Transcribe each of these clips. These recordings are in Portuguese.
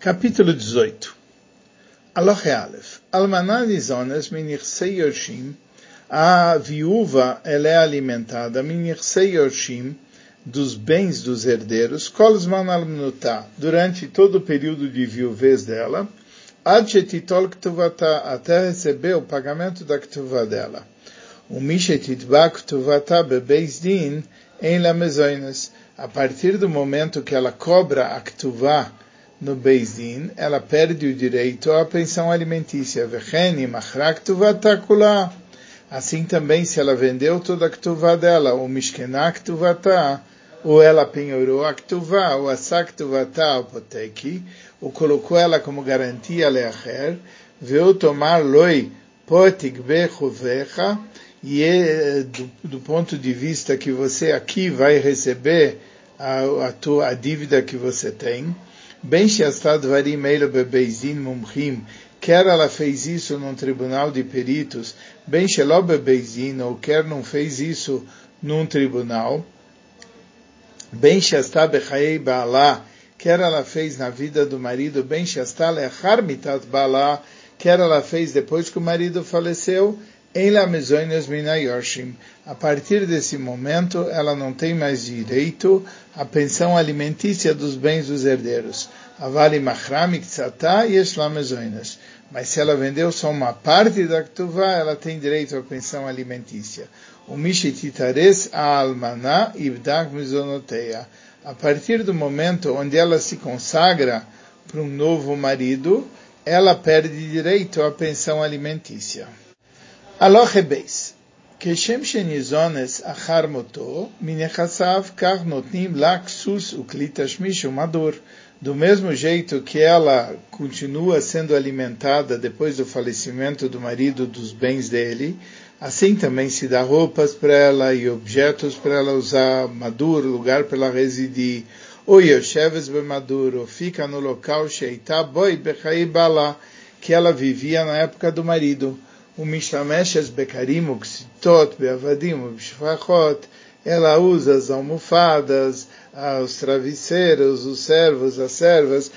Capítulo 18 Alohe Aleph. Almaná Nizonas Minichsei Yorshim A viúva ela é alimentada Minichsei Yorshim dos bens dos herdeiros. Kolzman Almnutá durante todo o período de viuvez dela. Adjetitol Ktuvata até receber o pagamento da Ktuvá dela. O Mishetitba Ktuvata Bebeis Din em Lamezoinas a partir do momento que ela cobra a Ktuvá no Bezdin, ela perde o direito à pensão alimentícia. Assim também, se ela vendeu toda a ktuvá dela, ou mishkená ktuvata, ou ela penhorou a ktuvá, ou asa ktuvata o poteki, ou colocou ela como garantia leacher, veio tomar loi potig bechuvecha, e é do, do, ponto de vista que você aqui vai receber a, a, tua, a dívida que você tem, Ben Shasta Dvarim Eila Bebeizin Mumchim, quer ela fez isso num tribunal de peritos, Ben Shelo Bebeizin, ou quer não fez isso num tribunal, Ben Shasta Bechayei Baalá, quer ela fez na vida do marido, Ben Shasta Lechar Mitat Baalá, quer ela fez depois que o marido faleceu, a partir desse momento, ela não tem mais direito à pensão alimentícia dos bens dos herdeiros. Avali Mahramik Tzata Yesh Mas se ela vendeu só uma parte da Ktuvá, ela tem direito à pensão alimentícia. O Mishititares Almaná Ibdak Mizonoteia. A partir do momento onde ela se consagra para um novo marido, ela perde direito à pensão alimentícia. Aloche Beis. כשם שניזונס אחר מותו, מנכסיו כך נותנים לה כסוס וכלי תשמיש ומדור. Do mesmo jeito que ela continua sendo alimentada depois do falecimento do marido dos bens dele, assim também se dá roupas para ela e objetos para ela usar, maduro, lugar para ela residir, ou Yosheves Bemaduro, fica no local Sheitá Boi Bechai Bala, que ela vivia na época do marido. ומשתמשת בכרים וכסיתות, בעבדים ובשפחות, ela usa as almofadas, os travesseiros, os servos, as servas,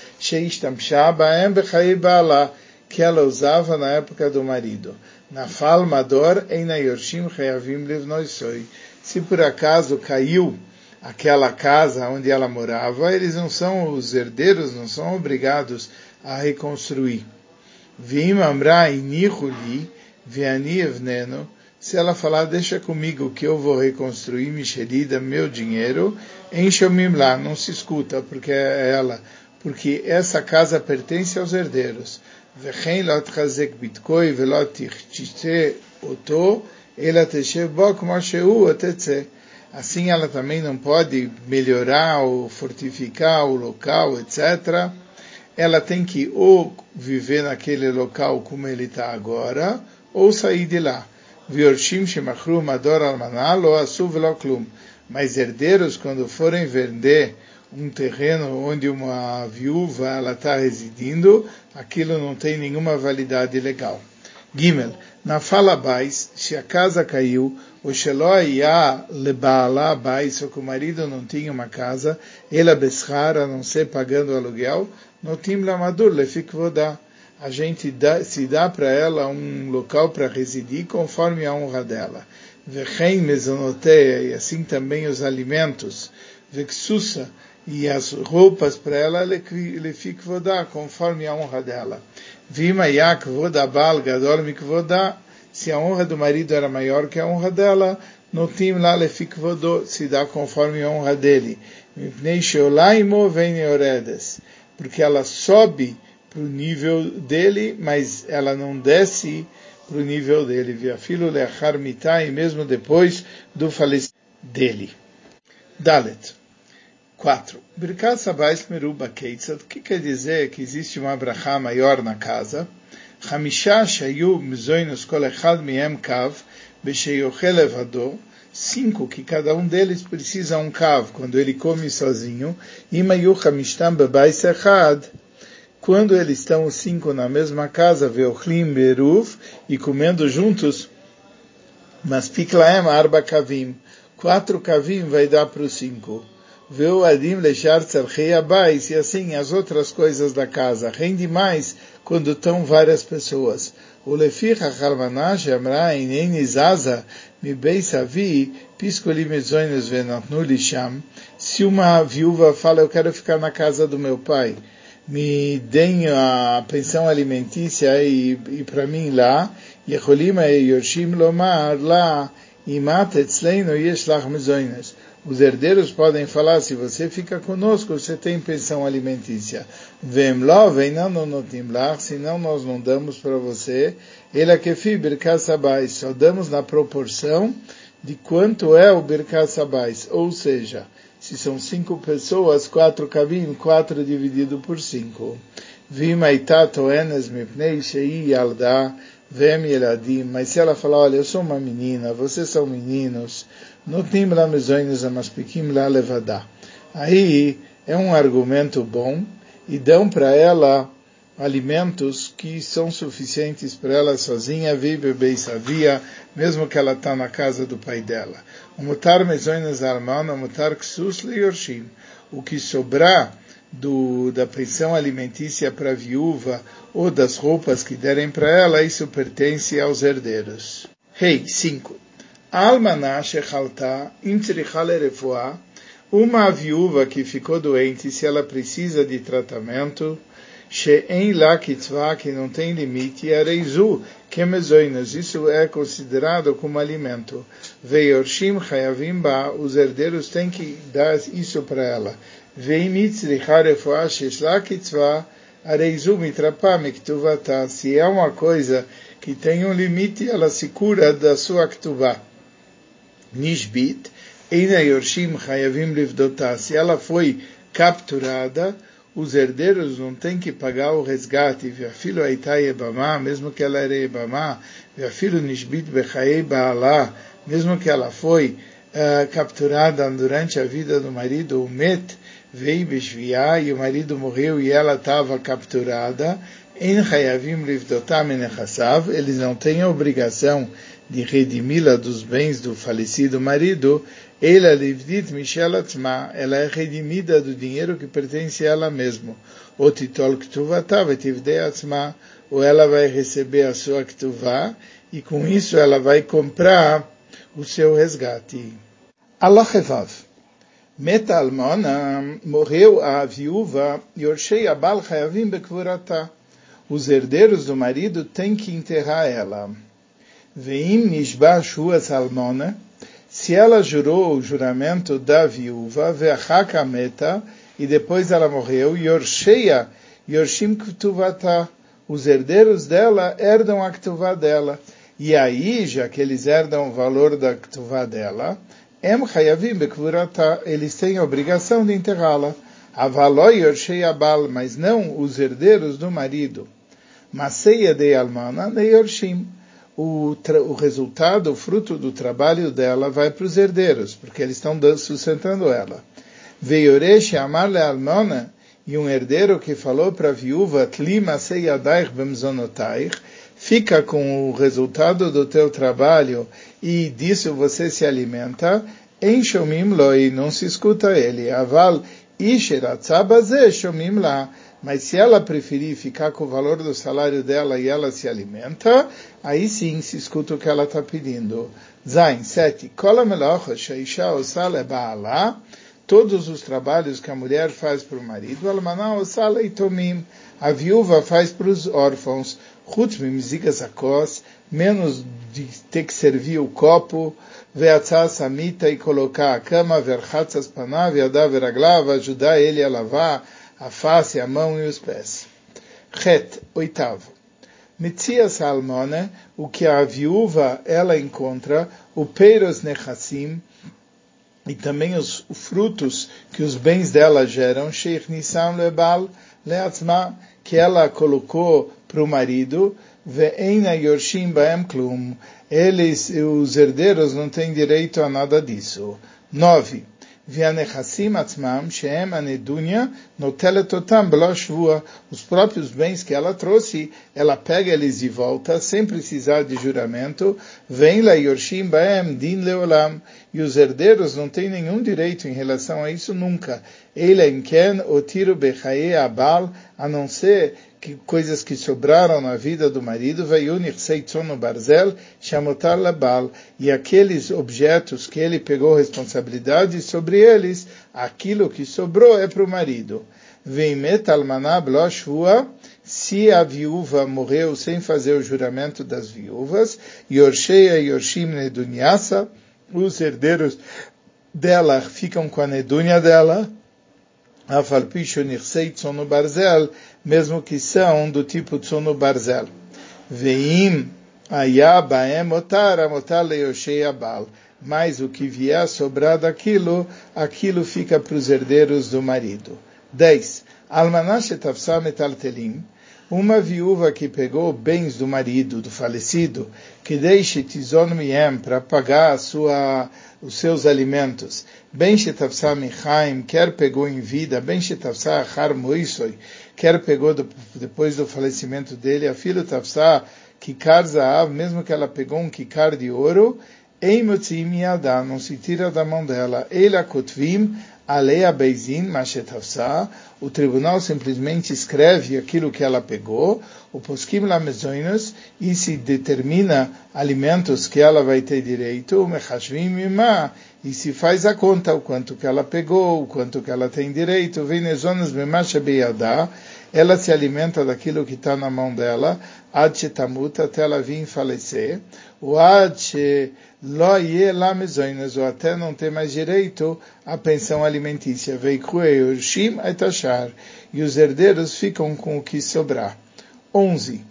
que ela usava na época do marido. Nafal Mador Eina Yorshim Chayavim Livnoisoi. Se por acaso caiu aquela casa onde ela morava, eles não são, os herdeiros não são obrigados a reconstruir. Vim Amra Inihuli, Viani Evneno, se ela falar, deixa comigo que eu vou reconstruir Michelida, meu dinheiro, enche-me lá, não se escuta, porque é ela, porque essa casa pertence aos herdeiros. Assim ela também não pode melhorar ou fortificar o local, etc. Ela tem que ou viver naquele local como ele está agora, ou sair de lá. Viorshim shemachru mador almanal ou asuv klum. Mas herdeiros, quando forem vender um terreno onde uma viúva ela está residindo, aquilo não tem nenhuma validade legal. Gimel, na fala bais, se a casa caiu, o sheloia lebaala bais, ou que o marido não tinha uma casa, ela beschar, a não ser pagando aluguel, notim lamadur lefikvodá a gente dá, se dá para ela um local para residir conforme a honra dela. Vechem mesonoteia, e assim também os alimentos, vexusa, e as roupas para ela, lefikvodá, conforme a honra dela. Vima yak vodabal gadol mikvodá, se a honra do marido era maior que a honra dela, notim lá lefikvodó, se dá conforme a honra dele. Mipnei sheolaimo vem porque ela sobe para o nível dele, mas ela não desce para o nível dele. Via filo leachar mitai, mesmo depois do falecimento dele. Dalet. 4. Birkat Sabais Meruba Keitzad. O que quer dizer que existe uma brachá maior na casa? Hamisha Shayu Mizoinus Kol Miem Kav Besheyochel Levado. Cinco, que cada um deles precisa um kav quando ele come sozinho. Imayu Hamishtam Bebais quando eles estão os cinco na mesma casa, Veochlim Beruv, e comendo juntos, mas Piklaem Arba Kavim, quatro Kavim vai dar para os cinco. Veu adim lechar tzarchei abais, e assim as outras coisas da casa. Rende mais quando estão várias pessoas. O lefich achalmanash amra ineni zaza mi beis avi piscoli venatnu lisham. Se uma viúva fala, eu quero ficar na casa do meu pai, me deem a pensão alimentícia e, e para mim lá, יכולים היורשים לומר לה, אם את אצלנו יש לך מזוינס. Os herdeiros podem falar, se você fica conosco, você tem pensão alimentícia. Vem lá, vem não, não notim lá, senão nós não damos para você. Ele que fi birkassabais, só damos na proporção de quanto é o birkassabais. Ou seja, se são cinco pessoas, quatro cabim, quatro dividido por cinco. Mas se ela falar, olha, eu sou uma menina, vocês são meninos, Notim la mezoines amaspikim la levadá. Aí é um argumento bom e dão para ela alimentos que são suficientes para ela sozinha viver bem sabia, mesmo que ela está na casa do pai dela. O mutar mezoines almana, o mutar ksus leyorshim. O que sobrar do, da pensão alimentícia para a viúva ou das roupas que derem para ela, isso pertence aos herdeiros. Rei hey, 5. Almaná shechalta imtzrichalerefuá, uma viúva que ficou doente, se ela precisa de tratamento, she'en la kitzvah, que não tem limite, areizu, kemezoinas, isso é considerado como alimento. Veiorshim chayavim ba, os herdeiros têm que dar isso para ela. Veimitzricharefuá sheshla kitzvah, areizu mitrapá miktuvata, se é uma coisa que tem um limite, ela se cura da sua ktuvah. Nishbit, Eina Yorshim Hayavim Livdotá. Se ela foi capturada, os herdeiros não têm que pagar o resgate. Viafilo Aitai Ebamá, mesmo que ela era Ebamá, Viafilo Nishbit Bechaei Baalá, mesmo que ela foi uh, capturada durante a vida do marido, o Met, veio Beshviá, e o marido morreu e ela estava capturada, em Hayavim eles não têm a obrigação de redimi-la dos bens do falecido marido, ela livdit michelatzma, ela é redimida do dinheiro que pertence a ela mesma. O titol ktuvata vetivdeatzma, ou ela vai receber a sua ktuvá, e com isso ela vai comprar o seu resgate. Allah almona, morreu a viúva, Yorshei abal chayavim bekvurata. Os herdeiros do marido têm que enterrar ela. Veim nishba shua salmona, se ela jurou o juramento da viúva, meta, e depois ela morreu, yorsheia, yorshim ktuvata, os herdeiros dela herdam a ktuvá dela. E aí, já que eles herdam o valor da ktuvá dela, em chayavim bekvurata, eles têm a obrigação de enterrá-la. Avaloi yorshei abal, mas não os herdeiros do marido. Maseia de almana de yorshim o, o resultado, o fruto do trabalho dela vai para os herdeiros, porque eles estão sustentando ela. Veioresh amar almona, e um herdeiro que falou para a viúva, Tlima seyadaich bemzonotaich, fica com o resultado do teu trabalho e disso você se alimenta, enxomim loi, não se escuta ele. Aval isheratzabazeh shomim la mas se ela preferir ficar com o valor do salário dela e ela se alimenta, aí sim se escuta o que ela está pedindo. Zain 7. Todos os trabalhos que a mulher faz para o marido, a viúva faz para os órfãos, menos de ter que servir o copo, veatzah samita e colocar a cama, verchatzas panav, yadav ajudar ele a lavar, a face, a mão e os pés. Het, oitavo. Mitzias almona, o que a viúva ela encontra, o peiros nechassim, e também os frutos que os bens dela geram, Sheikh Nisam Lebal leatzma que ela colocou para o marido, Ve'ena Yorshim Baem Klum, eles, os herdeiros, não têm direito a nada disso. Nove. Os próprios bens que ela trouxe, ela pega eles de volta, sem precisar de juramento. Vem lá Yorshim Baem Din Leolam. e os herdeiros não têm nenhum direito em relação a isso nunca. Ele enken tiro bechaye abal, a não ser que coisas que sobraram na vida do marido, veiunich seitzono barzel, chamotar labal, e aqueles objetos que ele pegou responsabilidade sobre eles, aquilo que sobrou é para o marido. Veimet almaná bloshua, se a viúva morreu sem fazer o juramento das viúvas, Yorsheia Yorshim Nedunyasa, os herdeiros dela ficam com a Nedunya dela, Afalpisho Nirsei Tsono Barzel, mesmo que são do tipo Tsono Barzel. Veim Ayabaem Otar Amotar Leoshei Abal. Mas o que vier sobrar daquilo, aquilo fica para os herdeiros do marido. 10. Almanash Tafsa Metaltelim uma viúva que pegou bens do marido, do falecido, que deixe tizon miem para pagar sua, os seus alimentos, ben shetavsa michaim, quer pegou em vida, ben shetavsa achar moisoi, quer pegou do, depois do falecimento dele, a filha tavsa kikar zaav, mesmo que ela pegou um kikar de ouro, não se tira da mão dela. Ela kotvim Alea Beizin Mashetavsa, o tribunal simplesmente escreve aquilo que ela pegou, o Poskim Lamezoinos, e se determina alimentos que ela vai ter direito, o Mechashvim e se faz a conta o quanto que ela pegou, o quanto que ela tem direito, Venezonas Mimasha Beyadá, ela se alimenta daquilo que está na mão dela, ad tamuta, até ela vir falecer, o ad lo ou até não ter mais direito à pensão alimentícia, e os herdeiros ficam com o que sobrar. 11.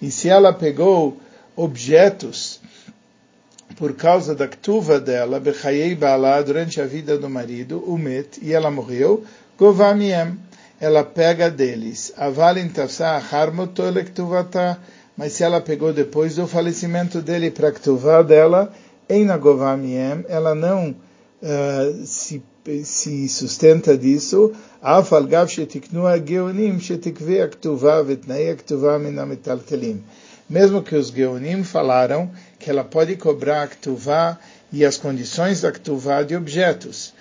E se ela pegou objetos por causa da ktuva dela, Bechayei Bala, durante a vida do marido, Umet, e ela morreu, Govamiem, ela pega deles. Avalin Tafsa Harmotole Ktuvata, mas se ela pegou depois do falecimento dele para ktuvá dela, em Nagovamiem, ela não uh, se, sustenta disso, Afalgav Shetiknua Geonim Shetikve Ktuvá Vetnei Ktuvá Minamitaltelim mesmo que os Geonim falaram que ela pode cobrar a Ktuvá e as condições da Ktuvá de objetos.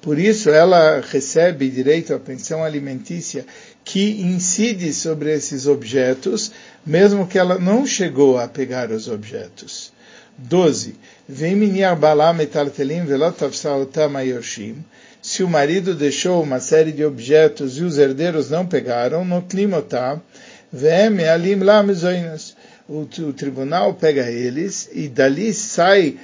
Por isso ela recebe direito à pensão alimentícia que incide sobre esses objetos, mesmo que ela não chegou a pegar os objetos. 12. Vem minir bala metaltelim velot tafsa otam se o marido deixou uma série de objetos e os herdeiros não pegaram, no klimotá, vem alim lá o tribunal pega eles e dali sai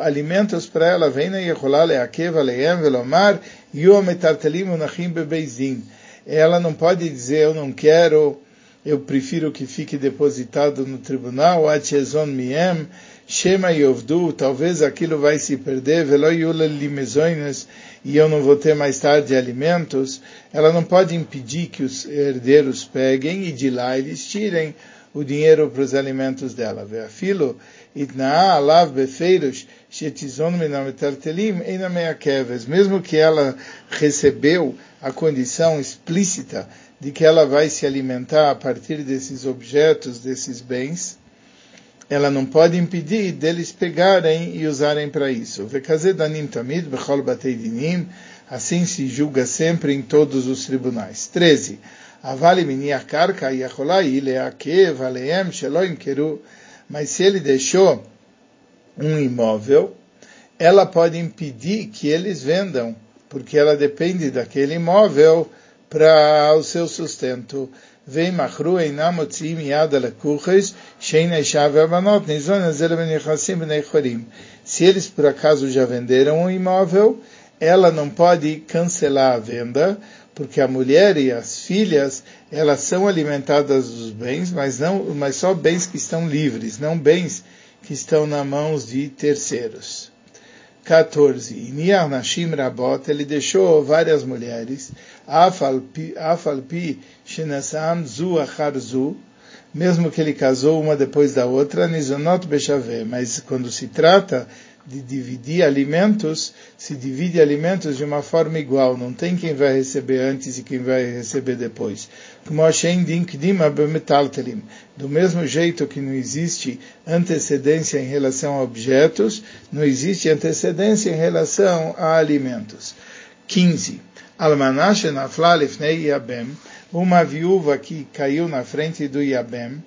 alimentos para ela, vem na Yeholá leakeva leem velomar yom etartelim unachim bebeizin. Ela não pode dizer, eu não quero, eu prefiro que fique depositado no tribunal, atchezon miem, Shema Yovdu, talvez aquilo vai se perder, Velo Yula Limezoines, e eu não vou ter mais tarde alimentos, ela não pode impedir que os herdeiros peguem e de lá eles tirem o dinheiro para os alimentos dela. Veafilo, itnaa alav befeiros, shetizon minametartelim, einameakeves. Mesmo que ela recebeu a condição explícita de que ela vai se alimentar a partir desses objetos, desses bens, ela não pode impedir deles pegarem e usarem para isso. tamid bechol batei assim se julga sempre em todos os tribunais. 13. Avali miniach karka yacholai leakev aleem sheloim keru. Mas se ele deixou um imóvel, ela pode impedir que eles vendam, porque ela depende daquele imóvel para o seu sustento. Vem machru einam motzim yad alekuches, shein aisha ve'avanot, nizon azel b'nechassim b'nechorim. Se eles por acaso já venderam um imóvel, ela não pode cancelar a venda, porque a mulher e as filhas, elas são alimentadas dos bens, mas não, mas só bens que estão livres, não bens que estão nas mãos de terceiros. 14. Niar Nashim Rabot, ele deixou várias mulheres, Afalpi Shenasam Zu Achar Zu, mesmo que ele casou uma depois da outra, Nizonot Bechave, mas quando se trata de dividir alimentos, se divide alimentos de uma forma igual, não tem quem vai receber antes e quem vai receber depois. Do mesmo jeito que não existe antecedência em relação a objetos, não existe antecedência em relação a alimentos. 15. Almanashe nafla lifnei uma viúva que caiu na frente do Yabem,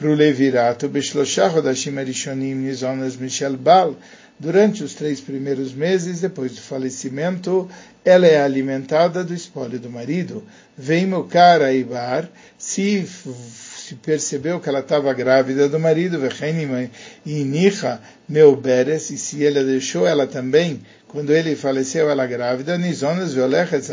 para o Levirato, Beshloshah Hodashim Arishonim Nizonas Michel Bal, durante os três primeiros meses depois do falecimento, ela é alimentada do espólio do marido. Vem Mukara Ibar, se, se percebeu que ela estava grávida do marido, e Nicha Meuberes, e se ele deixou ela também, quando ele faleceu, ela grávida, Nizonas Violechet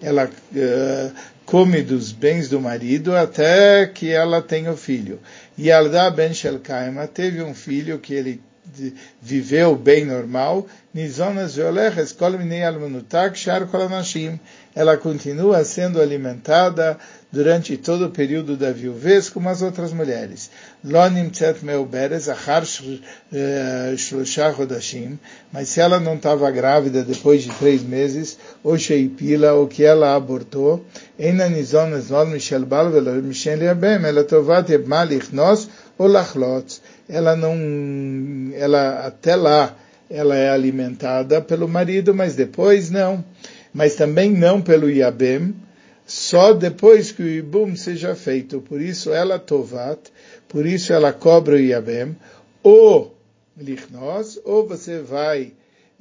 ela uh, come dos bens do marido até que ela tenha o filho. E Alda Ben Shelkaima teve um filho que ele viveu bem normal, Nizonas Veoleches Kol Minei Almanutak ela continua sendo alimentada durante todo o período da viuvez como as outras mulheres. Chodashim, mas se ela não estava grávida depois de três meses, ou sheipila, ou que ela abortou. Ela não, ela até lá, ela é alimentada pelo marido, mas depois não mas também não pelo Yabem, só depois que o Ibum seja feito. Por isso ela Tovat, por isso ela cobra o Yabem, ou Lichnos, ou você vai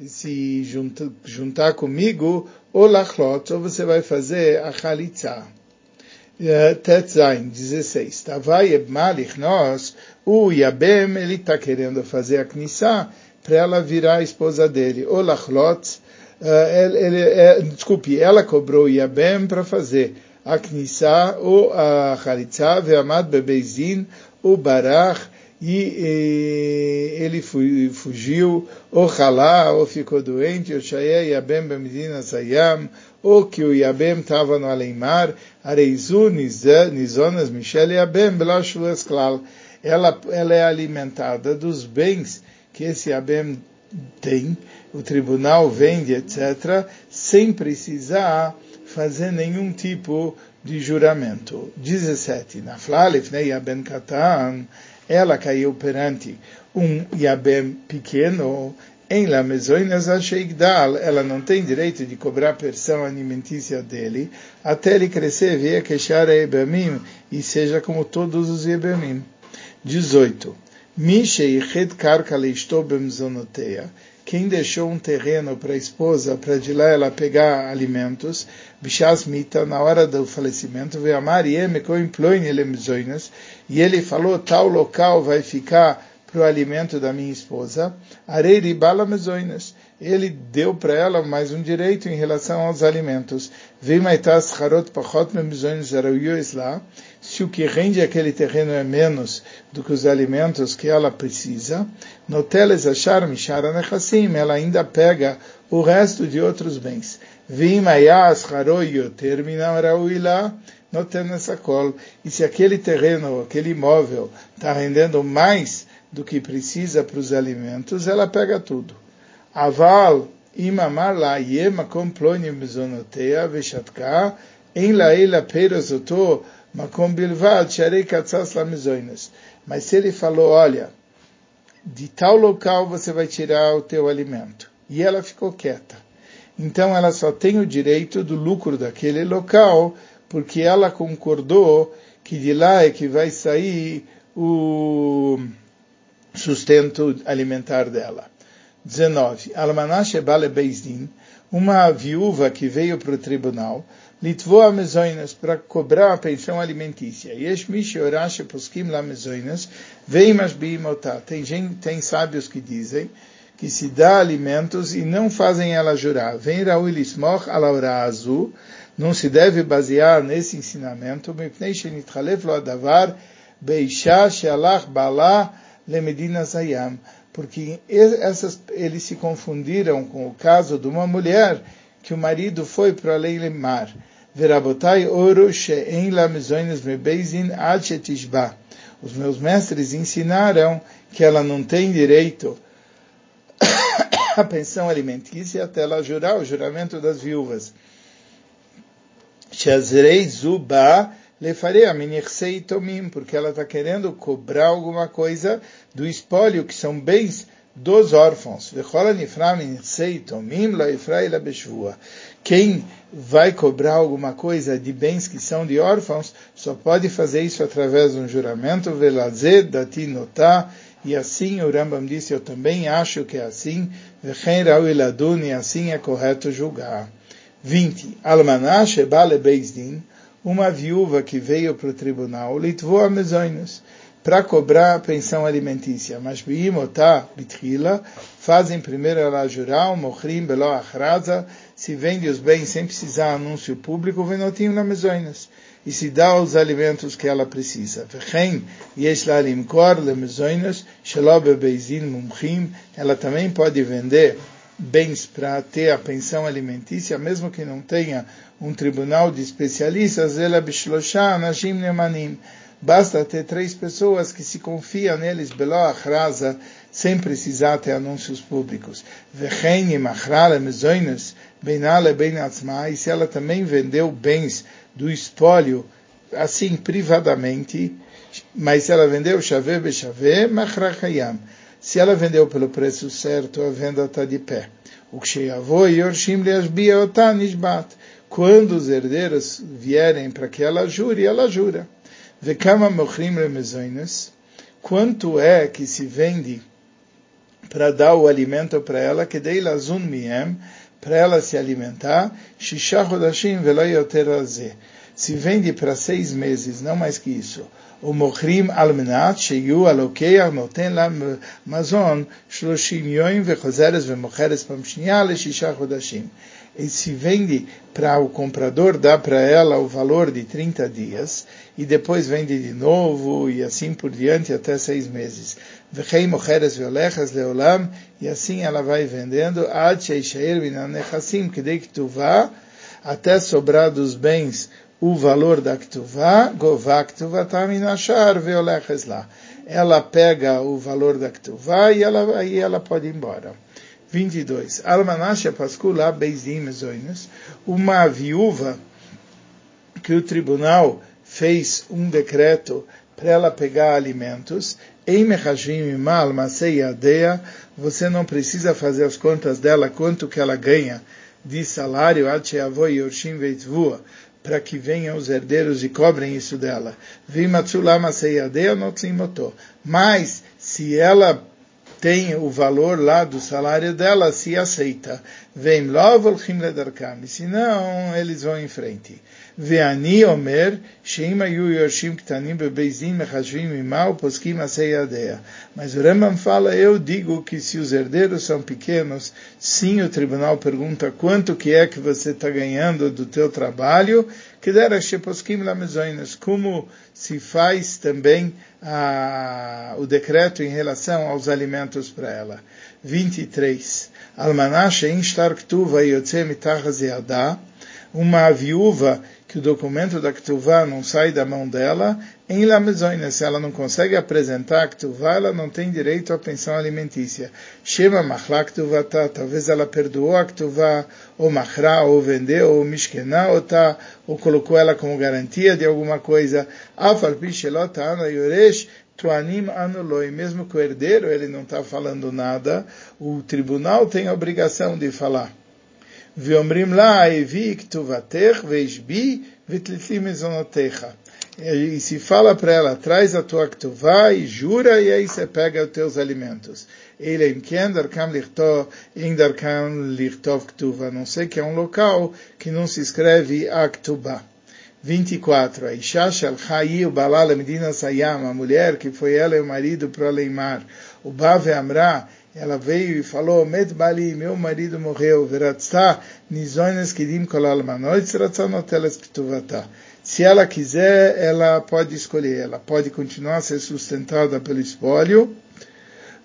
se juntar, juntar comigo, ou Lachlot, ou você vai fazer a Chalitza. Eh, Tetzain 16. Tavai Malichnos, o Yabem, ele está querendo fazer a Knissa para ela virar a esposa dele. Ou Lachlot, ele, ele, é, desculpe, ela cobrou Yabem para fazer a Knissa ou a Chalitza, Ve'amad Bebeizin, o Barach, e, e ele fugiu, ou Halá, ou ficou doente, ou Shaya Yabem Bemedina Sayam, ou que o Yabem estava no além-mar, Areizu Nizonas Michel Yabem Belashulas Klal. Ela, ela é alimentada dos bens que esse Yabem tem, o tribunal vende, etc., sem precisar fazer nenhum tipo de juramento. 17. Na Flalefnei Yaben Katan, ela caiu perante um Yabem pequeno, em La Mezoinas Asheigdal, ela não tem direito de cobrar a pensão alimentícia dele, até ele crescer, via queixar a Ebamim, e seja como todos os Ebamim. 18. Misheichet karka leisto bemzonoteia quem deixou um terreno para a esposa, para de lá ela pegar alimentos, Bishas Mita, na hora do falecimento, veio amar e ele falou, tal local vai ficar para o alimento da minha esposa, Areiri Bala Mezoinas. Ele deu para ela mais um direito em relação aos alimentos. Se o que rende aquele terreno é menos do que os alimentos que ela precisa, ela ainda pega o resto de outros bens. E se aquele terreno, aquele imóvel, está rendendo mais do que precisa para os alimentos, ela pega tudo. Aval imamar la yema komplonim bezonotea veshatka, em laela perosoto Makom bilvad sharei katzas lamizoinas. Mas se ele falou, olha, de tal local você vai tirar o teu alimento. E ela ficou quieta. Então ela só tem o direito do lucro daquele local, porque ela concordou que de lá é que vai sair o sustento alimentar dela. 19. Almanashe bale bezdin, uma viúva que veio para o tribunal, litvoa mezoinas, para cobrar a pensão alimentícia. Yesh mishi orash poskim la mezoinas, veimas biimotá. Tem gente, tem sábios que dizem que se dá alimentos e não fazem ela jurar. Vem Raul Ismoch ala azul, não se deve basear nesse ensinamento, mipnei shenitchalef lo adavar beisha shealach bala lemedina zayam. Porque essas, eles se confundiram com o caso de uma mulher que o marido foi para além mar. Verabotai ouro she'en la mezoines mebeizin ad shetishba. Os meus mestres ensinaram que ela não tem direito a pensão alimentícia até ela jurar o juramento das viúvas. Shazrei Zuba lefarei a tomim, porque ela está querendo cobrar alguma coisa do espólio, que são bens dos órfãos. Quem vai cobrar alguma coisa de bens que são de órfãos, só pode fazer isso através de um juramento, e assim o Rambam disse, eu também acho que é assim, e assim é correto julgar. 20. Almanash Bale Bezdin, uma viúva que veio para o tribunal, litvou mesoinos, para cobrar a pensão alimentícia. Mas biimotá bitrila, fazem primeiro ela jurar, o mochrim belo achraza, se vende os bens sem precisar anúncio público, venotim na mesoinas. E se dá os alimentos que ela precisa. Ela também pode vender bens para ter a pensão alimentícia, mesmo que não tenha um tribunal de especialistas, ela bishlosha anashim nemanim. Basta ter três pessoas que se confia neles, beló rasa, sem precisar ter anúncios públicos. E se ela também vendeu bens do espólio, assim, privadamente, mas ela vendeu chave bechave, machrachayam. Se ela vendeu pelo preço certo, a venda está de pé. O Quando os herdeiros vierem para que ela jure, ela jura. Quanto é que se vende para dar o alimento para ela, que dei lazun miem, para ela se alimentar, shisha chodashim se vende para seis meses, não mais que isso. O Mochrim Almenat, Sheyu Alokeach, Noten Lam Mazon, Shloshim Yoim, Vechozeres, Vemocheres, Pamshnia, Leshisha Chodashim. E se vende para o comprador, dá para ela o valor de 30 dias, e depois vende de novo, e assim por diante, até seis meses. Vechei Mocheres Violechas Leolam, e assim ela vai vendendo, Ad Sheishair que tu vá até sobrar dos bens o valor da Ktuvá, Gová Ktuvá Taminashar Veoleches lá. Ela pega o valor da Ktuvá e ela, aí ela pode ir embora. 22. Almanasha Paskula Beizim Mezoinus, uma viúva que o tribunal fez um decreto para ela pegar alimentos, em Mal Maseiadea, você não precisa fazer as contas dela, quanto que ela ganha de salário, Ad Sheavoi Yorshim Veitvua, para que venham os herdeiros e cobrem isso dela. Mas, se ela tem o valor lá do salário dela, se aceita. Vem lovolchim ledarkam. E se não, eles vão em frente. Veani omer, sheim Yu yoshim ktanim Bebezim mechashvim Imau poskim aseyadea. Mas o Rambam fala, eu digo que se os herdeiros são pequenos, sim, o tribunal pergunta quanto que é que você está ganhando do teu trabalho, que dera sheposkim lamezoinas, como se faz também a, o decreto em relação aos alimentos para ela. 23. Almanasha in shtar ktuva yotze mitachaz uma viúva que o documento da Ktuvá não sai da mão dela, em Lamezoina, se ela não consegue apresentar a Ktuvá, ela não tem direito à pensão alimentícia. Shema Machla Ktuvata, talvez ela perdoou a Ktuvá, ou Machra, ou vendeu, ou Mishkená, ou, tá, ou colocou ela como garantia de alguma coisa. Afal Pishelota Ana Yoresh, Tuanim anuloi, mesmo que o herdeiro ele não está falando nada, o tribunal tem a obrigação de falar. ואומרים לה, הביא כתובתך והשבי ותלתי מזונותיך. E se fala para ela, traz a tua ktuvá e jura, e aí você pega os teus alimentos. Ele em quem darkam lichtov, em darkam lichtov ktuvá. Não sei que é um local que não se escreve a ktubá. 24. A Isha Shalchai, o Balala Medina Sayam, a mulher que foi ela e o marido para Leimar. O Bave Amra, ela veio e falou, Met Bali, meu marido morreu, veratzah, nizoines kidim kolal manoit, notelas pituvata. Se ela quiser, ela pode escolher, ela pode continuar a ser sustentada pelo espólio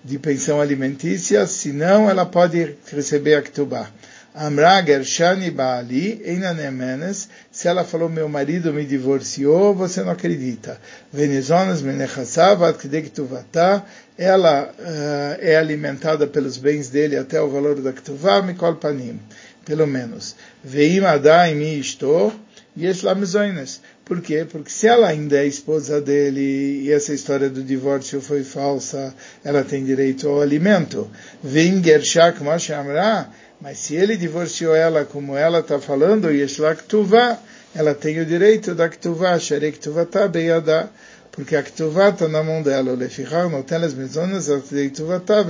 de pensão alimentícia, se não, ela pode receber a ketubá. Amra Gershani Baali Einanemenes, se ela falou meu marido me divorciou, você não acredita. Venezonas Menechassav Adkdektuvata, ela uh, é alimentada pelos bens dele até o valor da Ktuvah, Mikol Panim, pelo menos. Veim Adai Mi Ishto, Yesh Lamezoines. Por quê? Porque se ela ainda é esposa dele e essa história do divórcio foi falsa, ela tem direito ao alimento. Vem Gershak Amra, mas se ele divorciou ela como ela está falando, Yeshlak Tuva, ela tem o direito da Ktuvá, Sharek Tuvata Beyada, porque a Ktuvá está na mão dela, Lefichar Notelas Mezonas Tuvata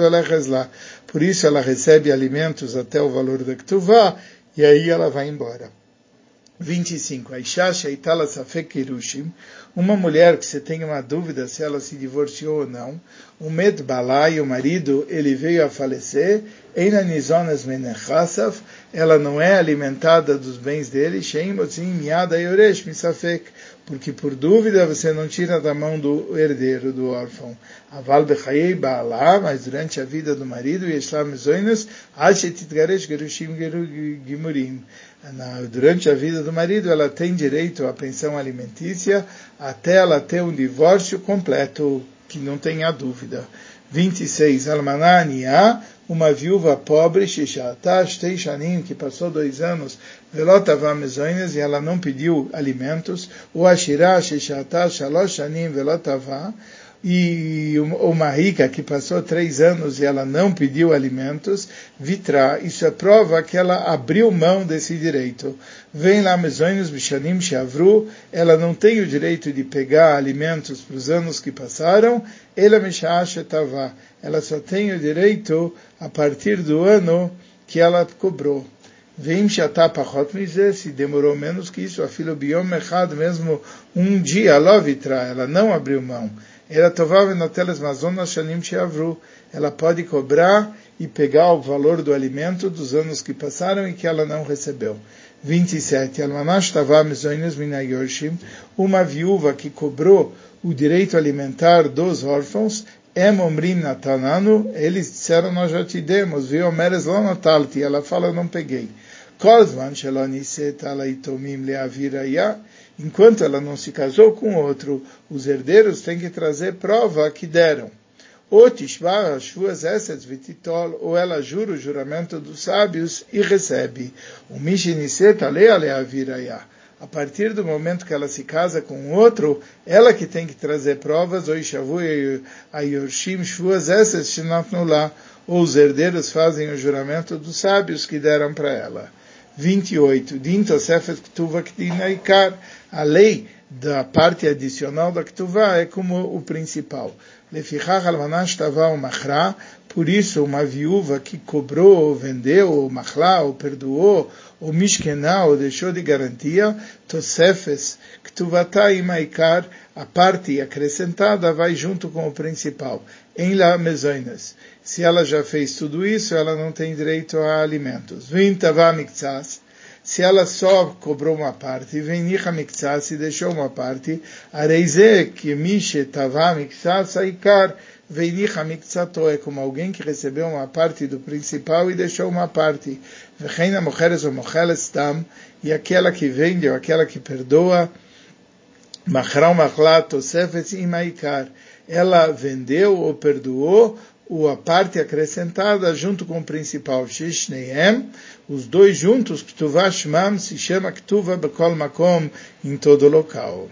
lá. Por isso ela recebe alimentos até o valor da Ktuvá, e aí ela vai embora. 25. Aisha Sheitala Safek Kirushim, uma mulher que você tem uma dúvida se ela se divorciou ou não, o Med Balai, o marido, ele veio a falecer, Eina Nizonas Menechasaf, ela não é alimentada dos bens dele, Sheim Motzim Miada Yoresh Misafek, porque por dúvida você não tira da mão do herdeiro, do órfão. Aval Bechayei Baalá, mas durante a vida do marido, Yeshlam Zoinas, Al Shetitgaresh Gerushim Gimurim durante a vida do marido, ela tem direito à pensão alimentícia até ela ter um divórcio completo, que não tenha dúvida. 26. Almanania, uma viúva pobre, Shishatash Teishanim, que passou dois anos, Velotavá Mezoines, e ela não pediu alimentos, o Ashirah Shishatash Shalosh Shanim Velotavá, e uma rica que passou três anos e ela não pediu alimentos, vitra, isso é prova que ela abriu mão desse direito. Vem lá Mezoinos Bishanim Shavru, ela não tem o direito de pegar alimentos para os anos que passaram, ela Mishashetavá, ela só tem o direito a partir do ano que ela cobrou. Vem se demorou menos que isso, a filha Biom mesmo um dia, Lovitra, ela não abriu mão. Ela pode cobrar e pegar o valor do alimento dos anos que passaram e que ela não recebeu. 27. Almanash tavam mezoinus minayorshim. Uma viúva que cobrou o direito alimentar dos órfãos. Em omrim natananu. Eles disseram, nós já te demos. Viu, meres lo natalti. Ela fala, não peguei. Kozman sheloniset alaitomim leaviraya enquanto ela não se casou com outro, os herdeiros têm que trazer prova que deram. Ou ela jura o juramento dos sábios e recebe. O. A partir do momento que ela se casa com outro, ela que tem que trazer provas, ou os herdeiros fazem o juramento dos sábios que deram para ela. 28. Din Tosefet Ktuva Ktina Ikar. A lei da parte adicional da Ktuvá é como o principal. Lefichach almanash tava machra, por isso uma viúva que cobrou, ou vendeu, ou machla, ou perdoou, ou mishkená, ou deixou de garantia, tosefes, ktuvata imaikar, a parte acrescentada vai junto com o principal, em la mezoinas. Se ela já fez tudo isso, ela não tem direito a alimentos. Vintava miktsas, se ela só cobrou uma parte, vem Nicha deixou uma parte, Areize que Mishe Tava Miktsas Aikar, vem Nicha é como alguém que recebeu uma parte do principal e deixou uma parte. Vecheina Mocheres ou Mocheles Tam, e aquela que vende ou aquela que perdoa, Machral Machlat Tosefetz Imaikar, ela vendeu ou perdoou a parte acrescentada junto com o principal Shishneem, os dois juntos, Ktuvah Shmam, se chama Ktuva Bekol Makom, em todo local.